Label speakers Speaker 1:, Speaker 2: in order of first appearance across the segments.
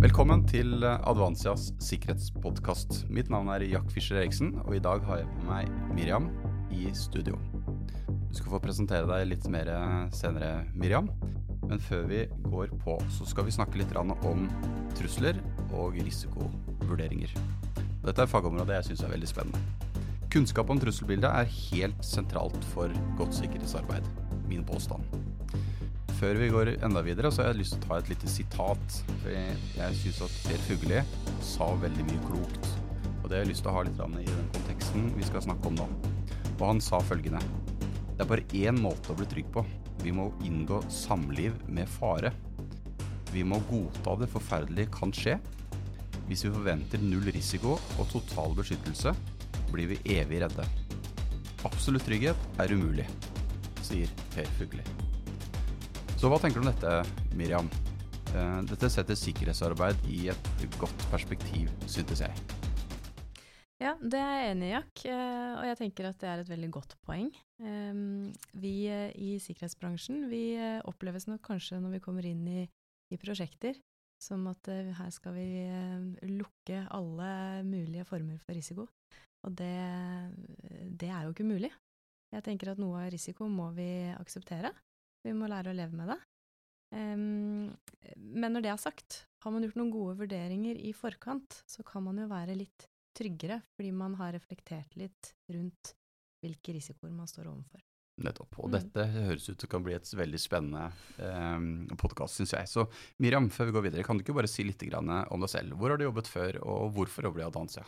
Speaker 1: Velkommen til Advansias sikkerhetspodkast. Mitt navn er Jack Fischer Eriksen, og i dag har jeg med meg Miriam i studio. Du skal få presentere deg litt mer senere, Miriam. Men før vi går på, så skal vi snakke litt om trusler og risikovurderinger. Dette er fagområdet jeg syns er veldig spennende. Kunnskap om trusselbildet er helt sentralt for godt sikkerhetsarbeid. Min påstand før vi går enda videre, så har jeg lyst til å ta et lite sitat. For jeg, syns at Per Fugli sa veldig mye klokt. Og det har jeg lyst til å ha litt i den konteksten vi skal snakke om nå. Og han sa følgende. Det er bare én måte å bli trygg på. Vi må inngå samliv med fare. Vi må godta det forferdelige kan skje. Hvis vi forventer null risiko og total beskyttelse, blir vi evig redde. Absolutt trygghet er umulig, sier Per Fugli. Så hva tenker du om dette, Miriam? Eh, dette setter sikkerhetsarbeid i et godt perspektiv, syntes jeg.
Speaker 2: Ja, det er jeg enig i, Jack. Eh, og jeg tenker at det er et veldig godt poeng. Vi eh, i sikkerhetsbransjen vi oppleves nok kanskje når vi kommer inn i, i prosjekter, som at her skal vi lukke alle mulige former for risiko. Og det, det er jo ikke mulig. Jeg tenker at noe av risiko må vi akseptere. Vi må lære å leve med det. Um, men når det er sagt, har man gjort noen gode vurderinger i forkant, så kan man jo være litt tryggere, fordi man har reflektert litt rundt hvilke risikoer man står overfor.
Speaker 1: Nettopp. Og mm. dette høres ut å kan bli et veldig spennende eh, podkast, syns jeg. Så Miriam, før vi går videre, kan du ikke bare si litt om deg selv? Hvor har du jobbet før, og hvorfor jobber du i Adansia?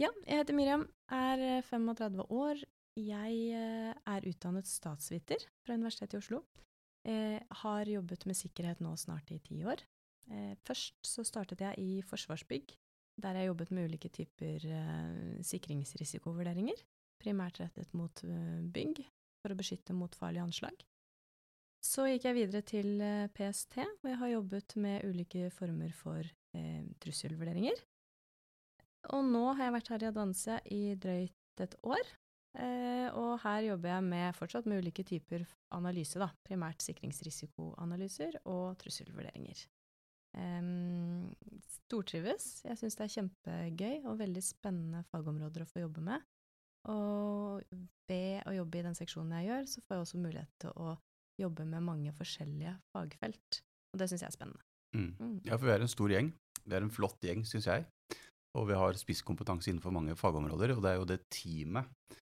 Speaker 2: Ja, jeg heter Miriam, er 35 eh, år, jeg eh, er utdannet statsviter fra Universitetet i Oslo. Eh, har jobbet med sikkerhet nå snart i ti år. Eh, først så startet jeg i Forsvarsbygg, der jeg jobbet med ulike typer eh, sikringsrisikovurderinger. Primært rettet mot eh, bygg, for å beskytte mot farlige anslag. Så gikk jeg videre til PST, hvor jeg har jobbet med ulike former for trusselvurderinger. Og nå har jeg vært her i Adansia i drøyt et år, Eh, og her jobber jeg med fortsatt med ulike typer analyse, da. Primært sikringsrisikoanalyser og trusselvurderinger. Um, stortrives. Jeg syns det er kjempegøy og veldig spennende fagområder å få jobbe med. Og ved å jobbe i den seksjonen jeg gjør, så får jeg også mulighet til å jobbe med mange forskjellige fagfelt. Og det syns jeg er spennende.
Speaker 1: Mm. Mm. Ja, for vi er en stor gjeng. Vi er en flott gjeng, syns jeg. Og vi har spisskompetanse innenfor mange fagområder. Og det er jo det teamet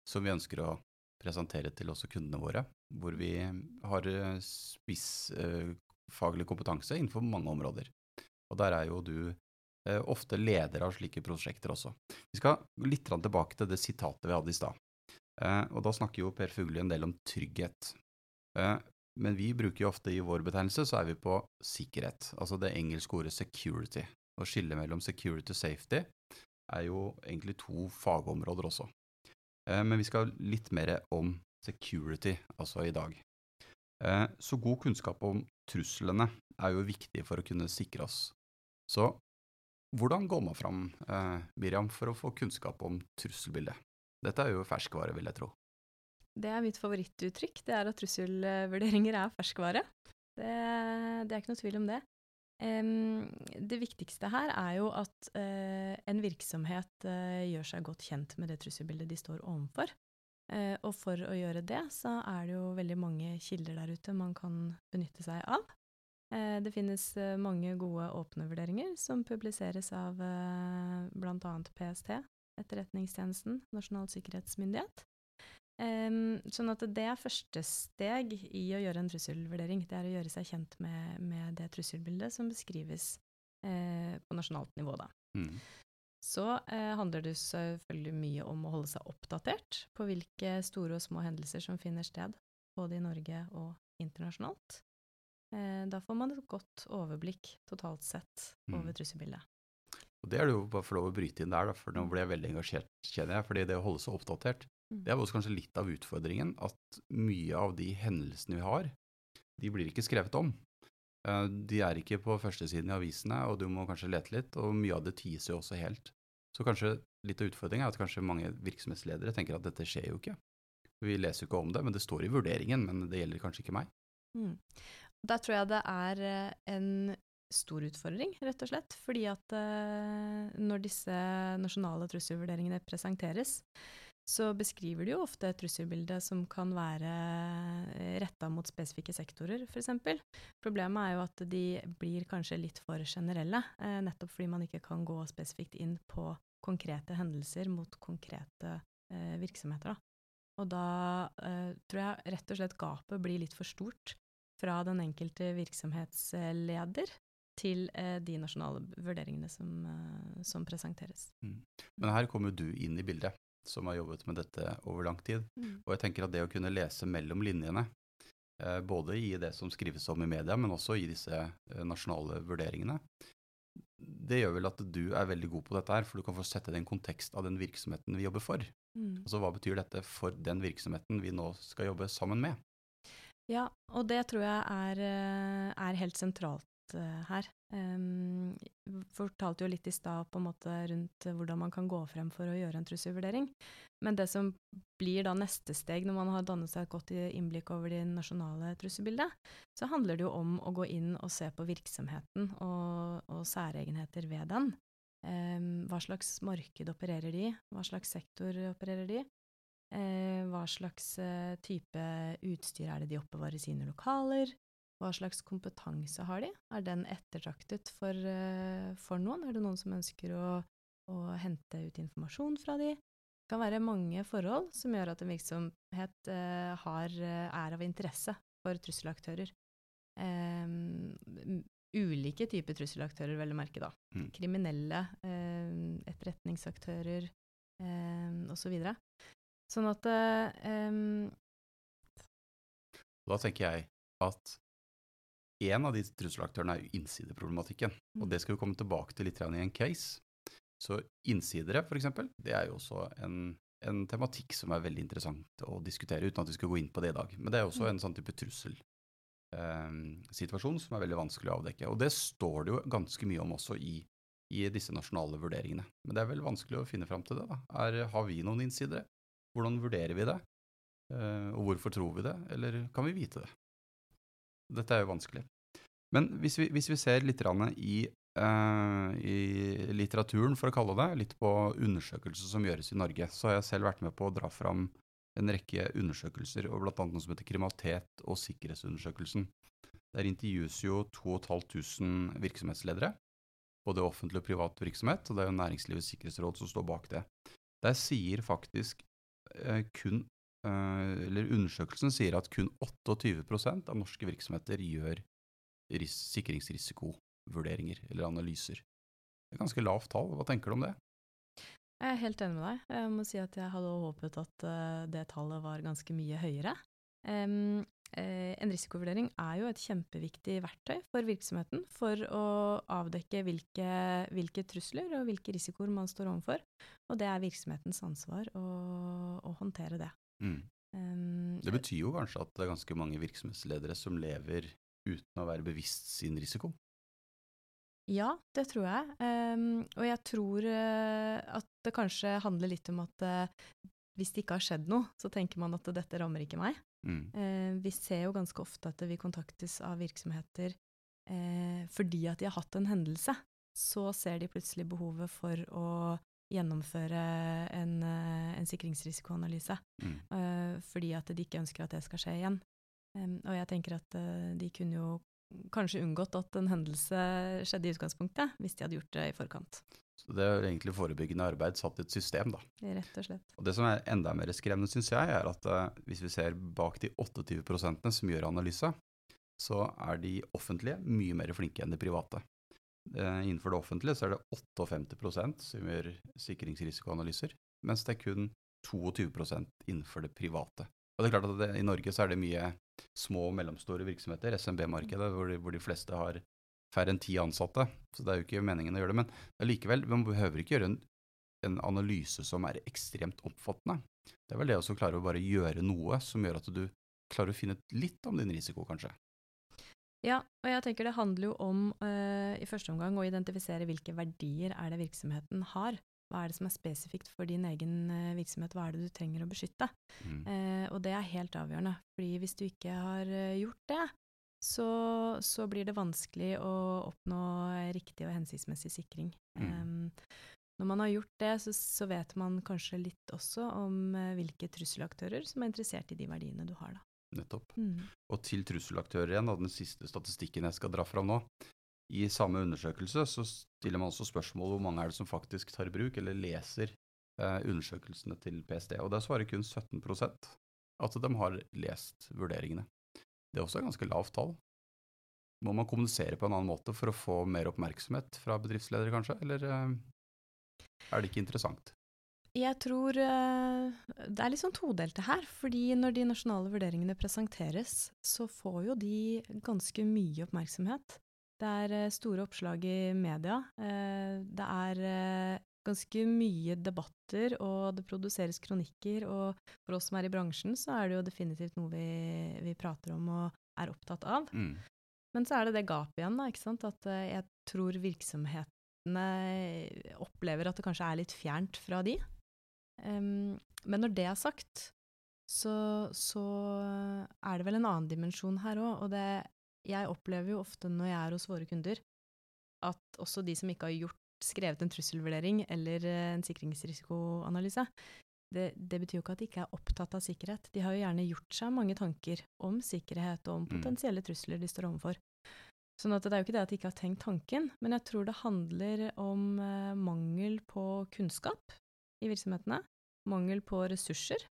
Speaker 1: som vi ønsker å presentere til også kundene våre, hvor vi har eh, spissfaglig eh, kompetanse innenfor mange områder. Og der er jo du eh, ofte leder av slike prosjekter også. Vi skal litt tilbake til det sitatet vi hadde i stad. Og da snakker jo Per Fugli en del om trygghet. Men vi bruker jo ofte i vår betegnelse så er vi på sikkerhet, altså det engelske ordet security. Å skille mellom security og safety er jo egentlig to fagområder også. Eh, men vi skal litt mer om security, altså i dag. Eh, så god kunnskap om truslene er jo viktig for å kunne sikre oss. Så hvordan går man fram, eh, Miriam, for å få kunnskap om trusselbildet? Dette er jo ferskvare, vil jeg tro.
Speaker 2: Det er mitt favorittuttrykk, det er at trusselvurderinger er ferskvare. Det, det er ikke noe tvil om det. Det viktigste her er jo at uh, en virksomhet uh, gjør seg godt kjent med det trusselbildet de står overfor. Uh, og for å gjøre det, så er det jo veldig mange kilder der ute man kan benytte seg av. det finnes mange gode åpne vurderinger som publiseres av uh, bl.a. PST, Etterretningstjenesten, Nasjonal sikkerhetsmyndighet. Um, sånn at det er første steg i å gjøre en trusselvurdering. Det er å gjøre seg kjent med, med det trusselbildet som beskrives uh, på nasjonalt nivå, da. Mm. Så uh, handler det selvfølgelig mye om å holde seg oppdatert på hvilke store og små hendelser som finner sted, både i Norge og internasjonalt. Eh, da får man et godt overblikk totalt sett mm. over trusselbildet.
Speaker 1: Og Det er det jo bare for lov å bryte inn der, da, for nå ble jeg veldig engasjert, kjenner jeg. fordi det å holde seg oppdatert, mm. Det er også kanskje litt av utfordringen. At mye av de hendelsene vi har, de blir ikke skrevet om. Eh, de er ikke på førstesiden i avisene, og du må kanskje lete litt. Og mye av det ties jo også helt. Så kanskje litt av utfordringen er at kanskje mange virksomhetsledere tenker at dette skjer jo ikke. Vi leser jo ikke om det, men det står i vurderingen, men det gjelder kanskje ikke meg. Mm.
Speaker 2: Der tror jeg det er eh, en stor utfordring, rett og slett. Fordi at eh, når disse nasjonale trusselvurderingene presenteres, så beskriver de jo ofte et trusselbilde som kan være retta mot spesifikke sektorer, f.eks. Problemet er jo at de blir kanskje litt for generelle, eh, nettopp fordi man ikke kan gå spesifikt inn på konkrete hendelser mot konkrete eh, virksomheter. Og da eh, tror jeg rett og slett gapet blir litt for stort fra den enkelte virksomhetsleder til eh, de nasjonale vurderingene som, eh, som presenteres.
Speaker 1: Mm. Men her kommer du inn i bildet, som har jobbet med dette over lang tid.
Speaker 2: Mm.
Speaker 1: Og jeg tenker at det å kunne lese mellom linjene, eh, både i det som skrives om i media, men også i disse eh, nasjonale vurderingene, det gjør vel at du er veldig god på dette her, for du kan få sette det i en kontekst av den virksomheten vi jobber for.
Speaker 2: Mm.
Speaker 1: Altså hva betyr dette for den virksomheten vi nå skal jobbe sammen med?
Speaker 2: Ja, og det tror jeg er, eh, er helt sentralt her. Um, fortalte jo litt i stad på en måte rundt hvordan man kan gå frem for å gjøre en trusselvurdering. Men det som blir da neste steg når man har dannet seg et godt innblikk over det nasjonale trusselbildet, så handler det jo om å gå inn og se på virksomheten og, og særegenheter ved den. Um, hva slags marked opererer de? Hva slags sektor opererer de? Eh, hva slags uh, type utstyr er det de oppbevarer i sine lokaler? Hva slags kompetanse har de? Er den ettertraktet for, eh, for noen? Er det noen som ønsker å, å, hente ut informasjon fra de? Det kan være mange forhold som gjør at en virksomhet eh, har, er av interesse for trusselaktører. ulike typer trusselaktører, vel å merke, da.
Speaker 1: Mm.
Speaker 2: Kriminelle, etterretningsaktører eh, osv. Sånn at um,
Speaker 1: Da tenker jeg at en av de trusselaktørene er jo innsideproblematikken.
Speaker 2: Mm.
Speaker 1: Og det skal vi komme tilbake til litt i en case. Så innsidere, eksempel, det er jo også en, en, tematikk som er veldig interessant å diskutere, uten at vi skal gå inn på det i dag. Men det er også
Speaker 2: mm.
Speaker 1: en sånn type trusselsituasjon um, som er veldig vanskelig å avdekke. Og det står det jo ganske mye om også i, i disse nasjonale vurderingene. Men det er vel vanskelig å finne fram til det, da. Er, har vi noen innsidere? Hvordan vurderer vi det? Uh, og hvorfor tror vi det, eller kan vi vite det? Dette er jo vanskelig. Men hvis vi, hvis vi ser litt i, uh, i, litteraturen, for å kalle det, litt på undersøkelser som gjøres i Norge, så har jeg selv vært med på å dra fram en rekke undersøkelser, og blant annet noe som heter Kriminalitet og sikkerhetsundersøkelsen. Der intervjues jo 2500 virksomhetsledere, både offentlig og privat virksomhet, og det er jo Næringslivets sikkerhetsråd som står bak det. Der sier faktisk Eh, kun eller Undersøkelsen sier at kun 28% av norske virksomheter gjør sikringsrisikovurderinger eller analyser. Det er ganske lavt tall. Hva tenker du om det?
Speaker 2: Jeg er helt enig med deg. Jeg må si at jeg hadde håpet at uh, det tallet var ganske mye høyere. Uh, en risikovurdering er jo et kjempeviktig verktøy for virksomheten for å avdekke hvilke, hvilke trusler og hvilke risikoer man står overfor. Og det er virksomhetens ansvar å, å håndtere det.
Speaker 1: Mm. Um, det betyr jo kanskje at det er ganske mange virksomhetsledere som lever uten å være bevisst sin risiko?
Speaker 2: Ja, det tror jeg. Um, og jeg tror uh, at det kanskje handler litt om at uh, hvis det ikke har skjedd noe, så tenker man at dette rammer ikke meg. Mm. Uh, vi ser jo ganske ofte at vi kontaktes av virksomheter fordi at de har hatt en hendelse. Så ser de plutselig behovet for å gjennomføre en, eh, en sikringsrisikoanalyse. Mm. Uh, fordi at de ikke ønsker at det skal skje igjen. Og jeg tenker at uh, de kunne jo kanskje unngått at en hendelse skjedde i utgangspunktet, hvis de hadde gjort det i forkant.
Speaker 1: Så det er egentlig forebyggende arbeid satt i et system, da.
Speaker 2: Rett og slett.
Speaker 1: Og det som er enda mer skremmende, syns jeg, er at uh, hvis vi ser bak de 28% som gjør analyse, så er de offentlige mye mer flinke enn de private. Eh, innenfor det offentlige så er det 58 som gjør sikringsrisikoanalyser, mens det er kun 22% innenfor det private. Og det er klart at det, I Norge så er det mye små og mellomstore virksomheter, SMB-markedet, hvor, hvor, de fleste har færre enn ti ansatte. Så det er jo ikke meningen å gjøre det. Men likevel, man behøver ikke gjøre en, en, analyse som er ekstremt oppfattende. Det er vel det å klare å bare gjøre noe som gjør at du klarer å finne litt om din risiko, kanskje.
Speaker 2: Ja, og jeg tenker det handler jo om uh, i første omgang å identifisere hvilke verdier er det virksomheten har. Hva er det som er spesifikt for din egen uh, virksomhet, hva er det du trenger å beskytte? Mm. Uh, og det er helt avgjørende, fordi hvis du ikke har gjort det, så, så blir det vanskelig å oppnå riktig og hensiktsmessig sikring.
Speaker 1: Mm.
Speaker 2: Um, når man har gjort det, så, så vet man kanskje litt også om eh, hvilke trusselaktører som er interessert i de verdiene du har, da.
Speaker 1: Nettopp.
Speaker 2: Mm.
Speaker 1: Og til trusselaktører igjen, og den siste statistikken jeg skal dra fram nå. I samme undersøkelse så stiller man også spørsmål hvor mange er det som faktisk tar i bruk eller leser eh, undersøkelsene til PST, og der svarer kun 17% at de har lest vurderingene. Det er også et ganske lavt tall. Må man kommunisere på en annen måte for å få mer oppmerksomhet fra bedriftsledere, kanskje, eller eh, er det ikke interessant?
Speaker 2: Jeg tror eh, det er litt sånn todelte her. fordi når de nasjonale vurderingene presenteres, så får jo de ganske mye oppmerksomhet. Det er eh, store oppslag i media. eh, Det er ganske mye debatter, og det produseres kronikker. Og for oss som er i bransjen, så er det jo definitivt noe vi, vi prater om og er opptatt av.
Speaker 1: Mm.
Speaker 2: Men så er det det gapet igjen, da, ikke sant. At jeg tror virksomhetene opplever at det kanskje er litt fjernt fra de. Em, men når det er sagt, så, så er det vel en annen dimensjon her òg. Og det, jeg opplever jo ofte når jeg er hos våre kunder, at også de som ikke har gjort, skrevet en trusselvurdering eller eh, en sikringsrisikoanalyse, det, det betyr jo ikke at de ikke er opptatt av sikkerhet. De har jo gjerne gjort seg mange tanker om sikkerhet og om
Speaker 1: Mm.
Speaker 2: potensielle trusler de står overfor. Sånn at det er jo ikke det at de ikke har tenkt tanken, men jeg tror det handler om eh, mangel på kunnskap i virksomhetene, mangel på ressurser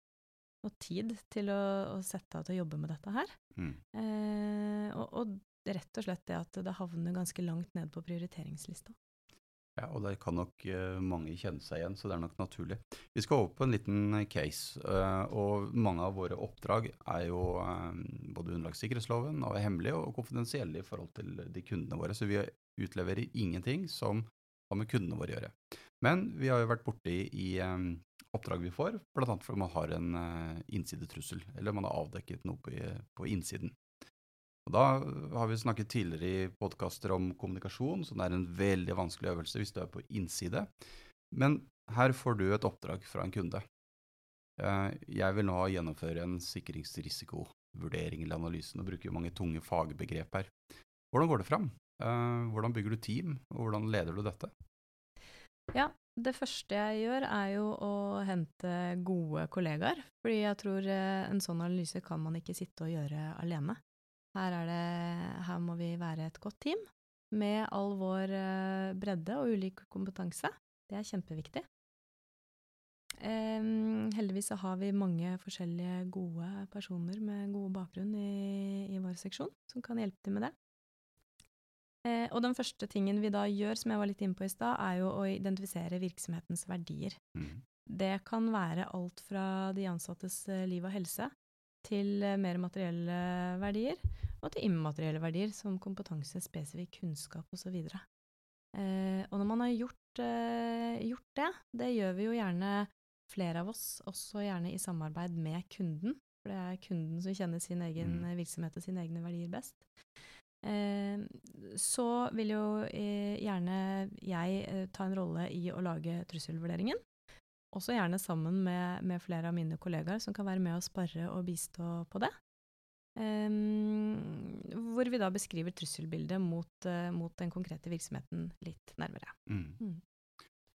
Speaker 2: og tid til å, å sette av til å jobbe med dette her.
Speaker 1: Mm.
Speaker 2: Eh, og, og rett og slett det at det havner ganske langt ned på prioriteringslista.
Speaker 1: Ja, og der kan nok eh, mange kjenne seg igjen, så det er nok naturlig. Vi skal over på en liten eh, case, eh, og mange av våre oppdrag er jo både underlagt sikkerhetsloven og hemmelige og konfidensielle i forhold til de kundene våre, så vi utleverer ingenting som har med kundene våre gjøre. Men vi har jo vært borti i eh, oppdrag vi får, annet fordi man har en eh, innsidetrussel, eller man har avdekket noe på, innsiden. Og Da har vi snakket tidligere i podkaster om kommunikasjon, så det er en veldig vanskelig øvelse hvis du er på innside. Men her får du et oppdrag fra en kunde. Eh, Jeg vil nå gjennomføre en sikringsrisikovurdering eller analyse, og bruker jo mange tunge fagbegrep her. Hvordan går det fram? Eh, Hvordan bygger du team, og hvordan leder du dette?
Speaker 2: Ja, det første jeg gjør er jo å hente gode kollegaer, fordi jeg tror eh, en sånn analyse kan man ikke sitte og gjøre alene. Her, er det, her må vi være et godt team, med all vår eh, bredde og ulik kompetanse. Det er kjempeviktig. Heldigvis så har vi mange forskjellige gode personer med god bakgrunn i, i vår seksjon, som kan hjelpe til med det. Eh, og den første tingen vi da gjør, som jeg var litt inne på i stad, er jo å identifisere virksomhetens verdier.
Speaker 1: Mm.
Speaker 2: Det kan være alt fra de ansattes eh, liv og helse, til eh, mer materielle verdier, og til immaterielle verdier, som kompetanse, spesifikk kunnskap osv. Eh, og når man har gjort, eh, gjort det, det gjør vi jo gjerne flere av oss, også gjerne i samarbeid med kunden, for det er kunden som kjenner sin egen
Speaker 1: Mm.
Speaker 2: virksomhet og sine egne verdier best. Eh, så vil jo eh, gjerne jeg eh, ta en rolle i å lage trusselvurderingen. Også gjerne sammen med, med flere av mine kollegaer som kan være med og sparre og bistå på det. Em, hvor vi da beskriver trusselbildet mot, eh, mot den konkrete virksomheten litt nærmere.
Speaker 1: Mm.
Speaker 2: Mm.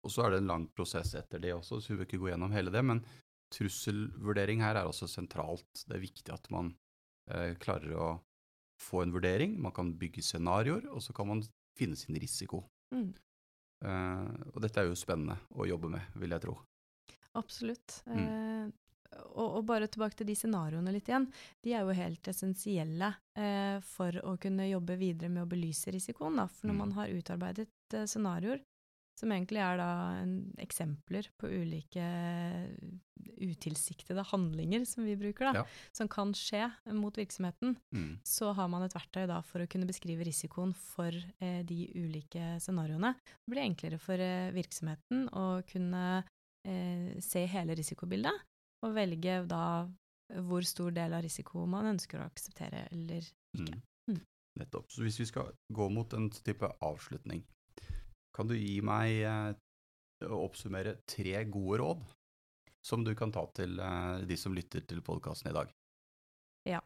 Speaker 1: Og så er det en lang prosess etter det også, så vi vil ikke gå gjennom hele det. Men trusselvurdering her er også sentralt. Det er viktig at man eh, klarer å få en vurdering. Man kan bygge scenarioer, og så kan man finne sin risiko.
Speaker 2: Mm.
Speaker 1: Uh, og dette er jo spennende å jobbe med, vil jeg tro.
Speaker 2: Absolutt.
Speaker 1: Mm.
Speaker 2: Uh, og, og bare tilbake til de scenarioene litt igjen. De er jo helt essensielle uh, for å kunne jobbe videre med å belyse risikoen. Da. For når
Speaker 1: Mm.
Speaker 2: man har utarbeidet scenarioer, som egentlig er da en, eksempler på ulike utilsiktede handlinger, som vi bruker, da,
Speaker 1: Ja.
Speaker 2: som kan skje mot virksomheten,
Speaker 1: Mm.
Speaker 2: så har man et verktøy da for å kunne beskrive risikoen for eh, de ulike scenarioene. Det blir enklere for eh, virksomheten å kunne eh, se hele risikobildet, og velge da hvor stor del av risiko man ønsker å akseptere eller ikke.
Speaker 1: Mm.
Speaker 2: Mm.
Speaker 1: Nettopp. Så hvis vi skal gå mot en type avslutning, kan du gi meg eh, å oppsummere tre gode råd som du kan ta til eh, de som lytter til podkasten i dag?
Speaker 2: Ja.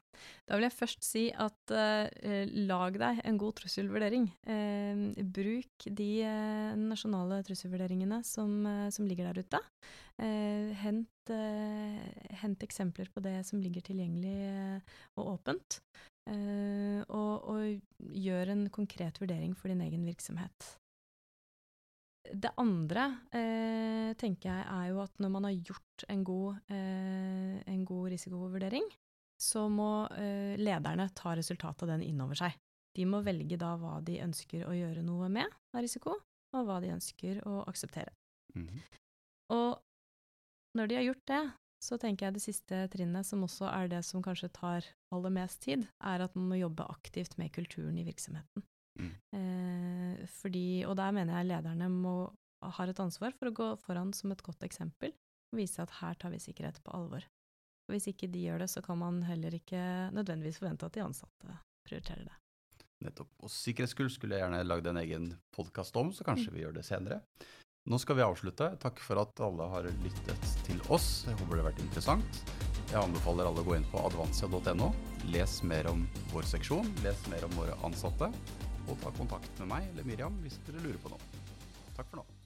Speaker 2: Da vil jeg først si at eh, lag deg en god trusselvurdering. Eh, bruk de eh, nasjonale trusselvurderingene som, eh, som, ligger der ute. Hent, hent, eksempler på det som ligger tilgjengelig og åpent. Og, og gjør en konkret vurdering for din egen virksomhet. Det andre tenker jeg er jo at når man har gjort en god, en god risikovurdering, så må eh, lederne ta resultatet av den innover seg. De må velge da hva de ønsker å gjøre noe med av risiko, og hva de ønsker å akseptere. Mm -hmm. Og når de har gjort det, så tenker jeg det siste trinnet, som også er det som kanskje tar aller mest tid, er at man må jobbe aktivt med kulturen i virksomheten. Mm. Eh, fordi, og der mener jeg lederne må, har et ansvar for å gå foran som et godt eksempel og vise at her tar vi sikkerhet på alvor. Og hvis ikke de gjør det, så kan man heller ikke nødvendigvis forvente at de ansatte prioriterer det.
Speaker 1: Nettopp. Og sikkerhetskull skulle jeg gjerne lagd en egen podkast om, så kanskje mm. vi gjør det senere. Nå skal vi avslutte. Takk for at alle har lyttet til oss. Jeg håper det har vært interessant. Jeg anbefaler alle å gå inn på advansia.no. Les mer om vår seksjon, les mer om våre ansatte, og ta kontakt med meg eller Miriam hvis dere lurer på noe. Takk for nå.